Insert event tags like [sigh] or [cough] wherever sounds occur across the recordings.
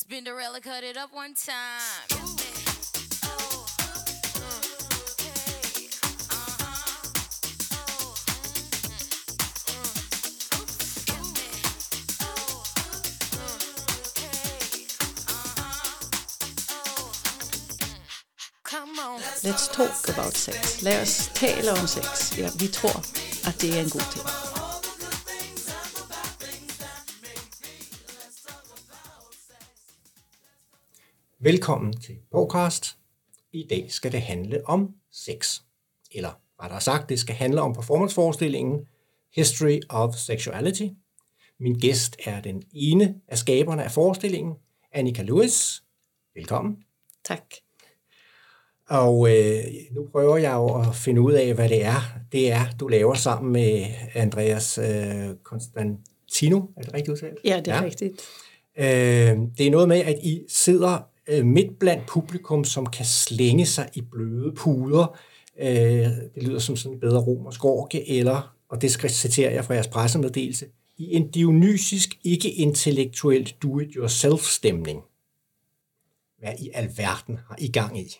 Spinderella cut it up one time. Let's talk about sex. Lad os tale om sex. Ja, vi tror, at det er en god ting. Velkommen til podcast. I dag skal det handle om sex. Eller rettere sagt, det skal handle om performanceforestillingen History of Sexuality. Min gæst er den ene af skaberne af forestillingen, Annika Lewis. Velkommen. Tak. Og øh, nu prøver jeg jo at finde ud af, hvad det er, det er, du laver sammen med Andreas øh, Constantino. Er det rigtigt udtalt? Ja, det er ja. rigtigt. Øh, det er noget med, at I sidder øh, midt blandt publikum, som kan slænge sig i bløde puder. Øh, det lyder som sådan en bedre romersk orke, eller, og det citerer jeg fra jeres pressemeddelelse, i en dionysisk, ikke-intellektuel do-it-yourself-stemning. Hvad i alverden har I gang i?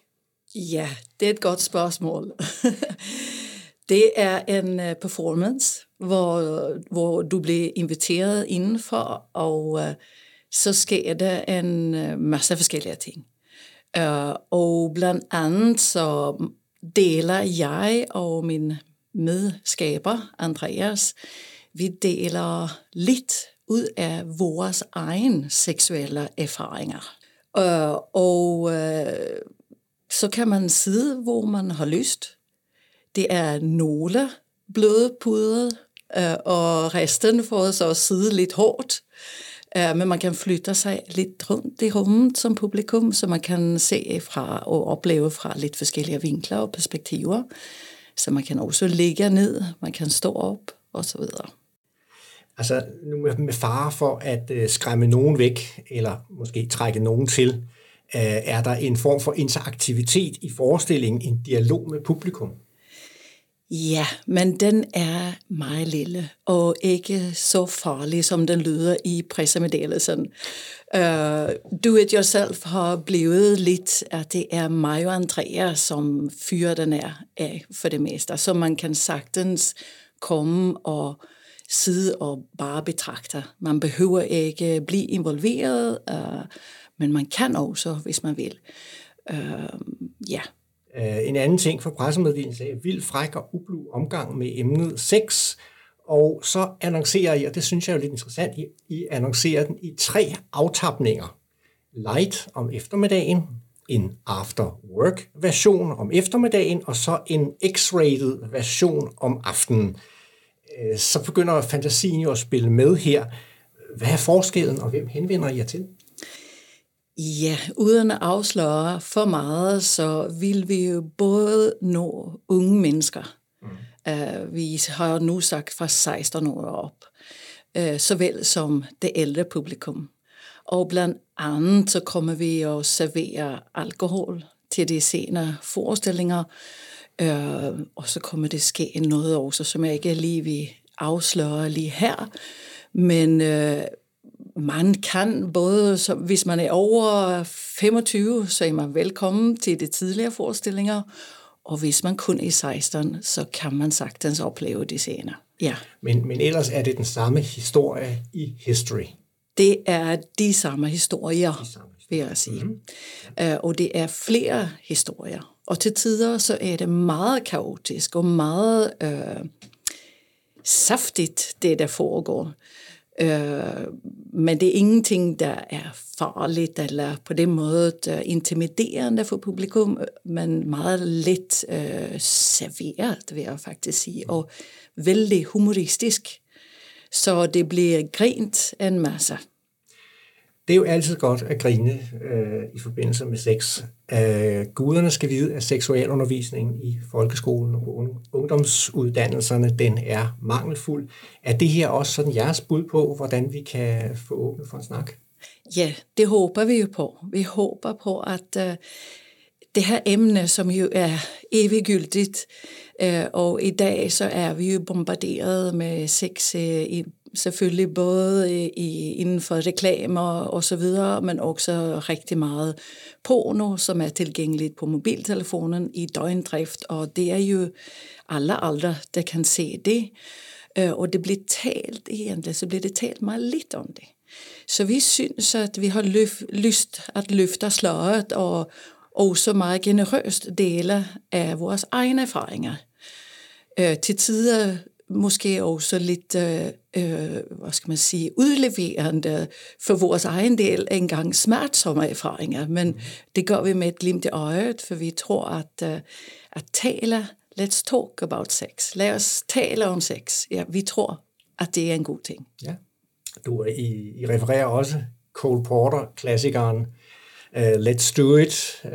Ja, det er et godt spørgsmål. [laughs] det er en øh, performance, hvor, hvor du bliver inviteret indenfor, og uh, så sker der en øh, masse forskellige ting. Uh, og blandt andet så deler jeg og min medskaber, Andreas, vi deler lidt ud af vores egen seksuelle erfaringer. Uh, og uh, så kan man sidde, hvor man har lyst. Det er nogle bløde puder, uh, og resten får så sidde lidt hårdt. Øh, men man kan flytte sig lidt rundt i rummet som publikum, så man kan se fra og opleve fra lidt forskellige vinkler og perspektiver. Så man kan også ligge ned, man kan stå op og så videre. Altså nu med fare for at øh, skræmme nogen væk, eller måske trække nogen til, øh, er der en form for interaktivitet i forestillingen, en dialog med publikum? Ja, men den er meget lille og ikke så farlig, som den lyder i pressemeddelelsen. Uh, Do It Yourself har blevet lidt, at det er mig og Andrea, som fyrer den er af for det meste. Så man kan sagtens komme og sidde og bare betragte. Man behøver ikke blive involveret, uh, men man kan også, hvis man vil. Uh, ja. Øh, en anden ting for pressemeddelelse er vild, fræk og ublu omgang med emnet sex. Og så annoncerer I, og det synes jeg er lidt interessant, I, annoncerer den i tre aftapninger. Light om eftermiddagen, en after work version om eftermiddagen, og så en x-rated version om aftenen. Øh, så begynder fantasien jo at spille med her. Hvad er forskellen, og hvem henvender I jer til? Ja, uden at afsløre for meget, så vil vi jo både nå unge mennesker. Mm. Uh, vi har nu sagt fra 16 år op, uh, såvel som det ældre publikum. Og blandt andet så kommer vi at servere alkohol til de senere forestillinger, uh, og så kommer det ske noget også, som jeg ikke lige vil afsløre lige her. Men uh, man kan både, så hvis man er over 25, så er man velkommen til de tidligere forestillinger, og hvis man kun er 16, så kan man sagtens opleve det senere. Ja. Men, men ellers er det den samme historie i History? Det er de samme historier, de samme historier. vil jeg sige. Mm-hmm. Uh, og det er flere historier. Og til tider så er det meget kaotisk og meget uh, saftigt, det der foregår. Øh, men det er ingenting, der er farligt eller på den måde der intimiderende for publikum, men meget let øh, serveret, vil jeg faktisk sige, og vældig humoristisk. Så det bliver grint en masse. Det er jo altid godt at grine øh, i forbindelse med sex. Øh, guderne skal vide, at seksualundervisningen i folkeskolen og ungdomsuddannelserne, den er mangelfuld. Er det her også sådan jeres bud på, hvordan vi kan få åbnet for en snak? Ja, det håber vi jo på. Vi håber på, at øh, det her emne, som jo er eviggyldigt, øh, og i dag så er vi jo bombarderet med sex øh, i selvfølgelig både øh, i, inden for reklamer og så videre, men også rigtig meget porno, som er tilgængeligt på mobiltelefonen i døgndrift, og det er jo alle aldre, der kan se det. Øh, og det bliver talt egentlig, så bliver det talt meget lidt om det. Så vi synes, at vi har løf, lyst at løfte sløret og også meget generøst dele af vores egne erfaringer. Øh, til tider måske også lidt, øh, øh, hvad skal man sige, udleverende for vores egen del engang smertsomme erfaringer, men det gør vi med et glimt i øjet, for vi tror, at, øh, at tale, let's talk about sex, lad os tale om sex, ja, vi tror, at det er en god ting. Ja. Du, I, I refererer også Cole Porter, klassikeren, uh, Let's Do It, uh,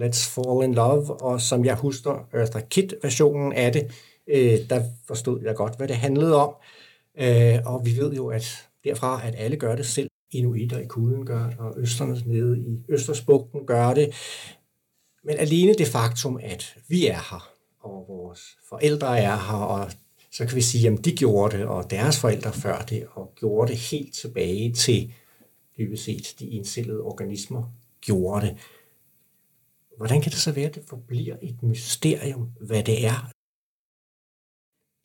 Let's Fall in Love, og som jeg husker Eartha Kitt-versionen af det, øh, der forstod jeg godt, hvad det handlede om. Øh, og vi ved jo, at derfra, at alle gør det selv. Inuiter i kulden gør det, og østerne nede i Østersbugten gør det. Men alene det faktum, at vi er her, og vores forældre er her, og så kan vi sige, at de gjorde det, og deres forældre før det, og gjorde det helt tilbage til, dybest set, de indstillede organismer gjorde det. Hvordan kan det så være, at det forbliver et mysterium, hvad det er,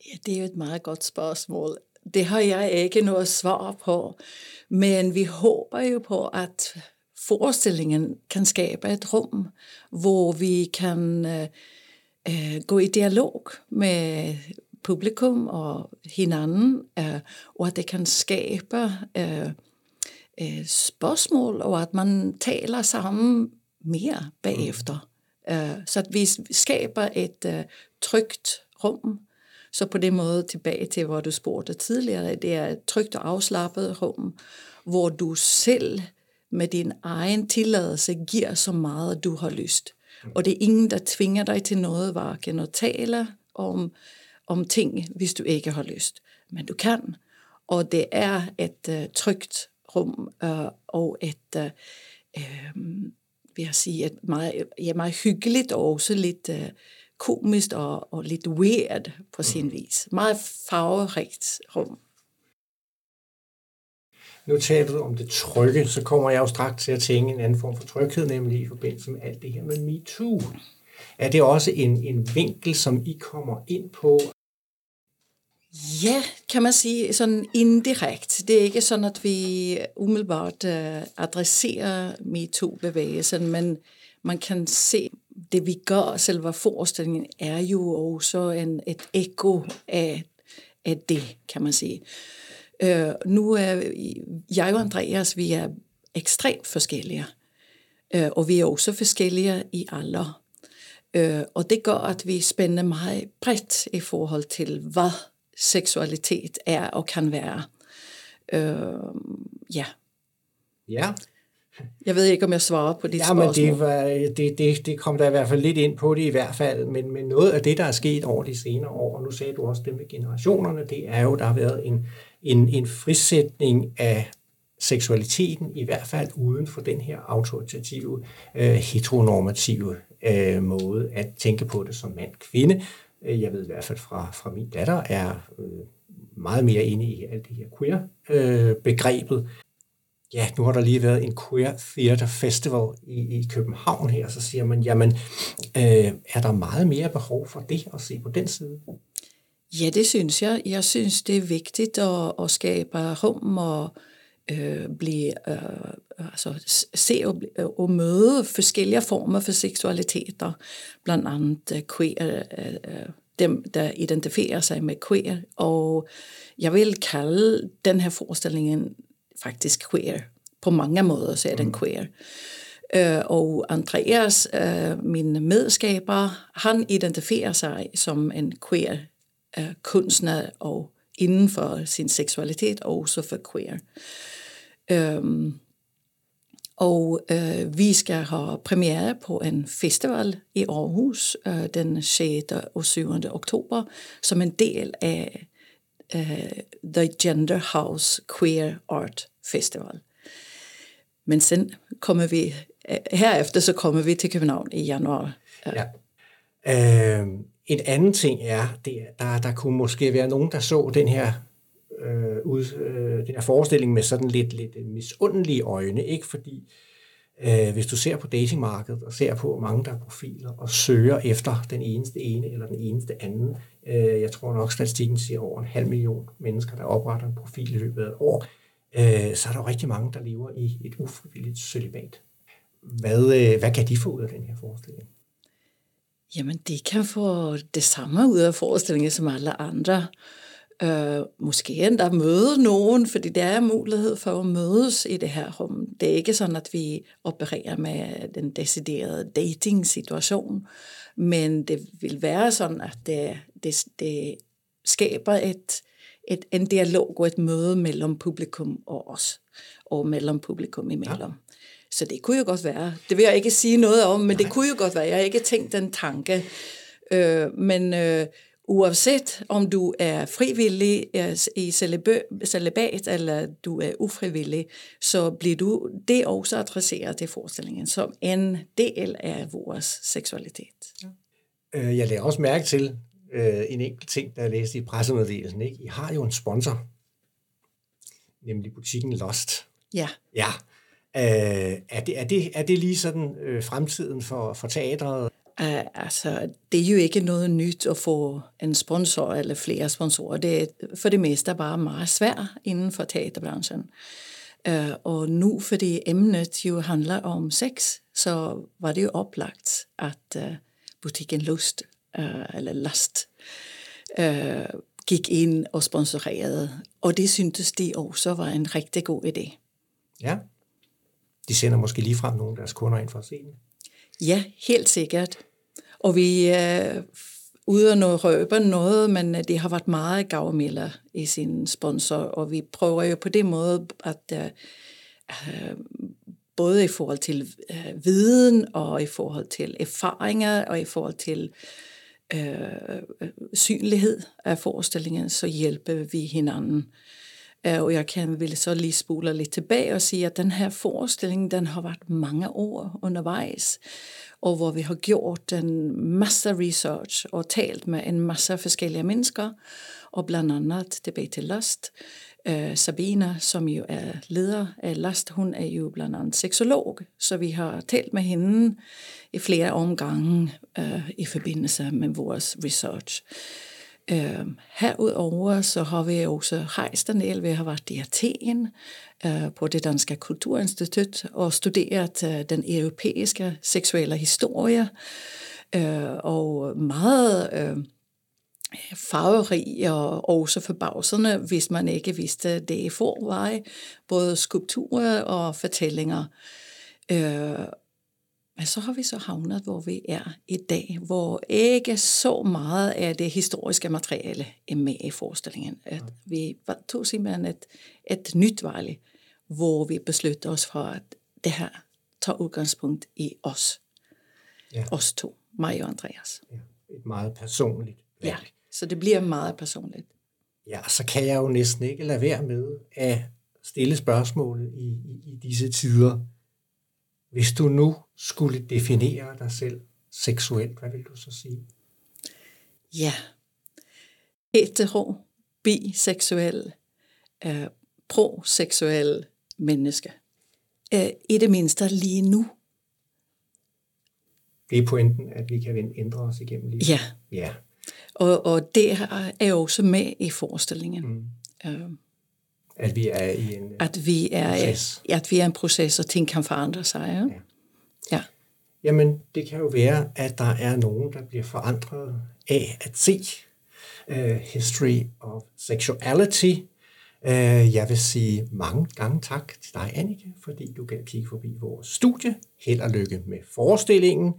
Ja, det er jo et meget godt spørgsmål. Det har jeg ikke noget svar på, men vi håber jo på, at forestillingen kan skabe et rum, hvor vi kan øh, øh, gå i dialog med publikum og hinanden, øh, og at det kan skabe øh, øh, spørgsmål, og at man taler sammen mere bagefter. Mm. Øh, så at vi skaber et øh, trygt rum, så på den måde tilbage til, hvor du spurgte tidligere, det er et trygt og afslappet rum, hvor du selv med din egen tilladelse giver så meget, du har lyst. Og det er ingen, der tvinger dig til noget, hverken at tale om, om ting, hvis du ikke har lyst. Men du kan. Og det er et uh, trygt rum uh, og et, uh, um, vil jeg sige, et meget, ja, meget hyggeligt og også lidt uh, komiskt og, og lidt weird på sin mm. vis. Meget farverigt rum. Nu taler du om det trygge, så kommer jeg jo straks til at tænke en anden form for tryghed, nemlig i forbindelse med alt det her med MeToo. Er det også en, en vinkel, som I kommer ind på? Ja, kan man sige sådan indirekt. Det er ikke sådan, at vi umiddelbart uh, adresserer MeToo-bevægelsen, men man kan se det vi gør, selve forestillingen, er jo også en, et ekko af, af det, kan man sige. Øh, nu er jeg og Andreas, vi er ekstremt forskellige. Øh, og vi er også forskellige i alder. Øh, og det gør, at vi spænder meget bredt i forhold til, hvad seksualitet er og kan være. Øh, ja. Ja. Jeg ved ikke, om jeg svarer på dit ja, spørgsmål. men det, var, det, det, det kom der i hvert fald lidt ind på det i hvert fald, men, men noget af det, der er sket over de senere år, og nu sagde du også det med generationerne, det er jo, der har været en, en, en frisætning af seksualiteten, i hvert fald uden for den her autoritative, øh, heteronormative øh, måde at tænke på det som mand-kvinde. Øh, jeg ved i hvert fald fra, fra min datter er øh, meget mere inde i alt det her queer-begrebet. Øh, ja, nu har der lige været en Queer Theater Festival i, i København her, så siger man, jamen, øh, er der meget mere behov for det at se på den side? Ja, det synes jeg. Jeg synes, det er vigtigt at, at skabe rum og øh, blive, øh, altså, se og, øh, og møde forskellige former for seksualiteter, blandt andet øh, queer, øh, øh, dem, der identificerer sig med queer. Og jeg vil kalde den her forestilling faktisk queer. På mange måder så er den mm. queer. Uh, og Andreas, uh, min medskaber, han identificerer sig som en queer uh, kunstner og inden for sin seksualitet og også for queer. Um, og uh, vi skal have premiere på en festival i Aarhus uh, den 6. og 7. oktober som en del af uh, The Gender House Queer Art Festival. Men sen kommer vi, herefter så kommer vi til København i januar. Ja. Øh, en anden ting er, det, der, der kunne måske være nogen, der så den her øh, ud, øh, den her forestilling med sådan lidt, lidt misundelige øjne, ikke? Fordi øh, hvis du ser på datingmarkedet og ser på, hvor mange der er profiler og søger efter den eneste ene eller den eneste anden, øh, jeg tror nok, statistikken siger over en halv million mennesker, der opretter en profil i løbet af et år, øh, så er der jo rigtig mange, der lever i et ufrivilligt celibat. Hvad, øh, hvad kan de få ud af den her forestilling? Jamen, de kan få det samme ud af forestillingen som alle andre. Øh, måske endda møde nogen, fordi der er mulighed for at mødes i det her rum. Det er ikke sådan, at vi opererer med den deciderede dating-situation, men det vil være sådan, at det, det, det skaber et, et, en dialog og et møde mellem publikum og os, og mellem publikum imellem. Ja. Så det kunne jo godt være. Det vil jeg ikke sige noget om, men Nej. det kunne jo godt være. Jeg har ikke tænkt den tanke. Øh, men øh, uanset om du er frivillig øh, i celibat, eller du er ufrivillig, så bliver du det også adresseret i forestillingen som en del af vores seksualitet. Ja. Øh, jeg lader også mærke til øh, en enkelt ting, der jeg læste i pressemeddelelsen. Ikke? I har jo en sponsor, nemlig butikken Lost. Ja. Ja, Øh, er, det, er, det, er det lige sådan øh, fremtiden for, for teatret? Uh, altså, det er jo ikke noget nyt at få en sponsor eller flere sponsorer. Det er for det meste bare meget svært inden for teaterbranchen. Uh, og nu, fordi emnet jo handler om sex, så var det jo oplagt, at uh, butikken Lust, uh, eller Last, uh, gik ind og sponsorerede. Og det syntes de også var en rigtig god idé. Ja de sender måske lige frem nogle af deres kunder ind for at se den. Ja, helt sikkert. Og vi er uden at røbe noget, men det har været meget gavmilder i sin sponsor, og vi prøver jo på den måde at uh, både i forhold til uh, viden og i forhold til erfaringer og i forhold til øh, synlighed af forestillingen, så hjælper vi hinanden. Øh, og jeg kan ville så lige spole lidt tilbage og sige, at den her forestilling, den har været mange år undervejs, og hvor vi har gjort en masse research og talt med en masse forskellige mennesker, og blandt andet tilbage til Lust. Øh, Sabina, som jo er leder af Last, hun er jo blandt andet seksolog, så vi har talt med hende i flere omgange øh, i forbindelse med vores research. Øh, herudover så har vi også rejst en del. Vi har været i Athen øh, på det danske kulturinstitut og studeret øh, den europæiske seksuelle historie. Øh, og meget øh, farverig og også forbavsende, hvis man ikke vidste det i forvej. Både skulpturer og fortællinger. Øh, men så har vi så havnet, hvor vi er i dag, hvor ikke så meget af det historiske materiale er med i forestillingen. At vi tog simpelthen et, et nyt valg, hvor vi besluttede os for, at det her tager udgangspunkt i os. Ja. Os to, mig og Andreas. Ja, et meget personligt valg. Ja, så det bliver meget personligt. Ja, så kan jeg jo næsten ikke lade være med at stille spørgsmålet i, i, i disse tider. Hvis du nu skulle definere dig selv seksuelt, hvad vil du så sige? Ja, hetero, biseksuel, øh, proseksuel menneske. Øh, I det mindste lige nu. Det er pointen, at vi kan ændre os igennem livet. Ja. ja. Og, og det er jo også med i forestillingen. Mm. Øh, at vi er i en at vi er, proces. At vi er en proces, og ting kan forandre sig. Ja? ja. ja. Jamen, det kan jo være, at der er nogen, der bliver forandret af at se uh, History of Sexuality. Uh, jeg vil sige mange gange tak til dig, Annika, fordi du gav kigge forbi vores studie. Held og lykke med forestillingen.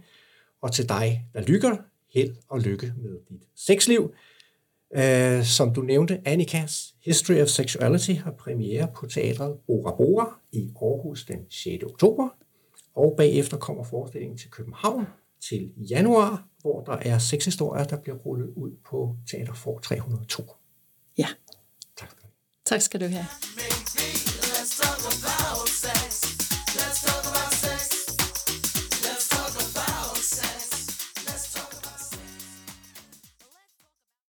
Og til dig, der lykker, held og lykke med dit sexliv. Uh, som du nævnte, Annikas History of Sexuality har premiere på teatret Bora Bora i Aarhus den 6. oktober. Og bagefter kommer forestillingen til København til januar, hvor der er seks historier, der bliver rullet ud på Teater for 302. Ja. Tak skal du have. Tak skal du have.